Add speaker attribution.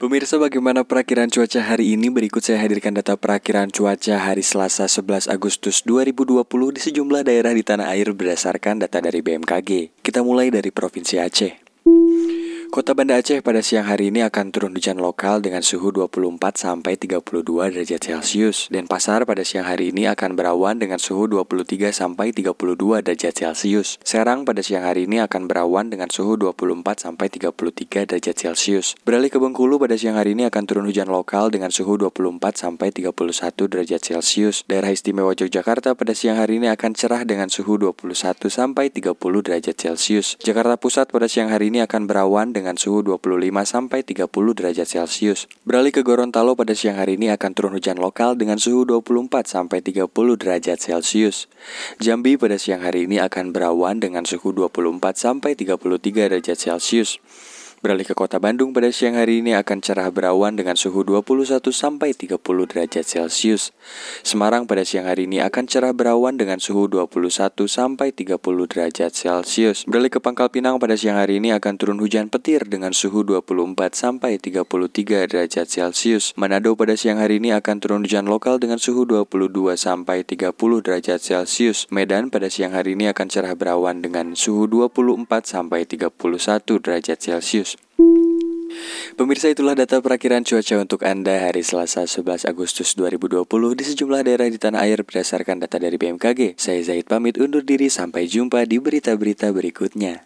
Speaker 1: Pemirsa bagaimana perakiran cuaca hari ini? Berikut saya hadirkan data perakiran cuaca hari Selasa 11 Agustus 2020 di sejumlah daerah di tanah air berdasarkan data dari BMKG. Kita mulai dari Provinsi Aceh. Kota Banda Aceh pada siang hari ini akan turun hujan lokal dengan suhu 24 sampai 32 derajat Celcius. Dan Pasar pada siang hari ini akan berawan dengan suhu 23 sampai 32 derajat Celcius. Serang pada siang hari ini akan berawan dengan suhu 24 sampai 33 derajat Celcius. Beralih ke Bengkulu pada siang hari ini akan turun hujan lokal dengan suhu 24 sampai 31 derajat Celcius. Daerah istimewa Yogyakarta pada siang hari ini akan cerah dengan suhu 21 sampai 30 derajat Celcius. Jakarta Pusat pada siang hari ini akan berawan dengan suhu 25 sampai 30 derajat Celcius. Beralih ke Gorontalo pada siang hari ini akan turun hujan lokal dengan suhu 24 sampai 30 derajat Celcius. Jambi pada siang hari ini akan berawan dengan suhu 24 sampai 33 derajat Celcius. Beralih ke kota Bandung pada siang hari ini akan cerah berawan dengan suhu 21 sampai 30 derajat Celcius. Semarang pada siang hari ini akan cerah berawan dengan suhu 21 sampai 30 derajat Celcius. Beralih ke Pangkal Pinang pada siang hari ini akan turun hujan petir dengan suhu 24 sampai 33 derajat Celcius. Manado pada siang hari ini akan turun hujan lokal dengan suhu 22 sampai 30 derajat Celcius. Medan pada siang hari ini akan cerah berawan dengan suhu 24 sampai 31 derajat Celcius. Pemirsa itulah data perakiran cuaca untuk Anda hari Selasa 11 Agustus 2020 di sejumlah daerah di tanah air berdasarkan data dari BMKG. Saya Zaid pamit undur diri sampai jumpa di berita-berita berikutnya.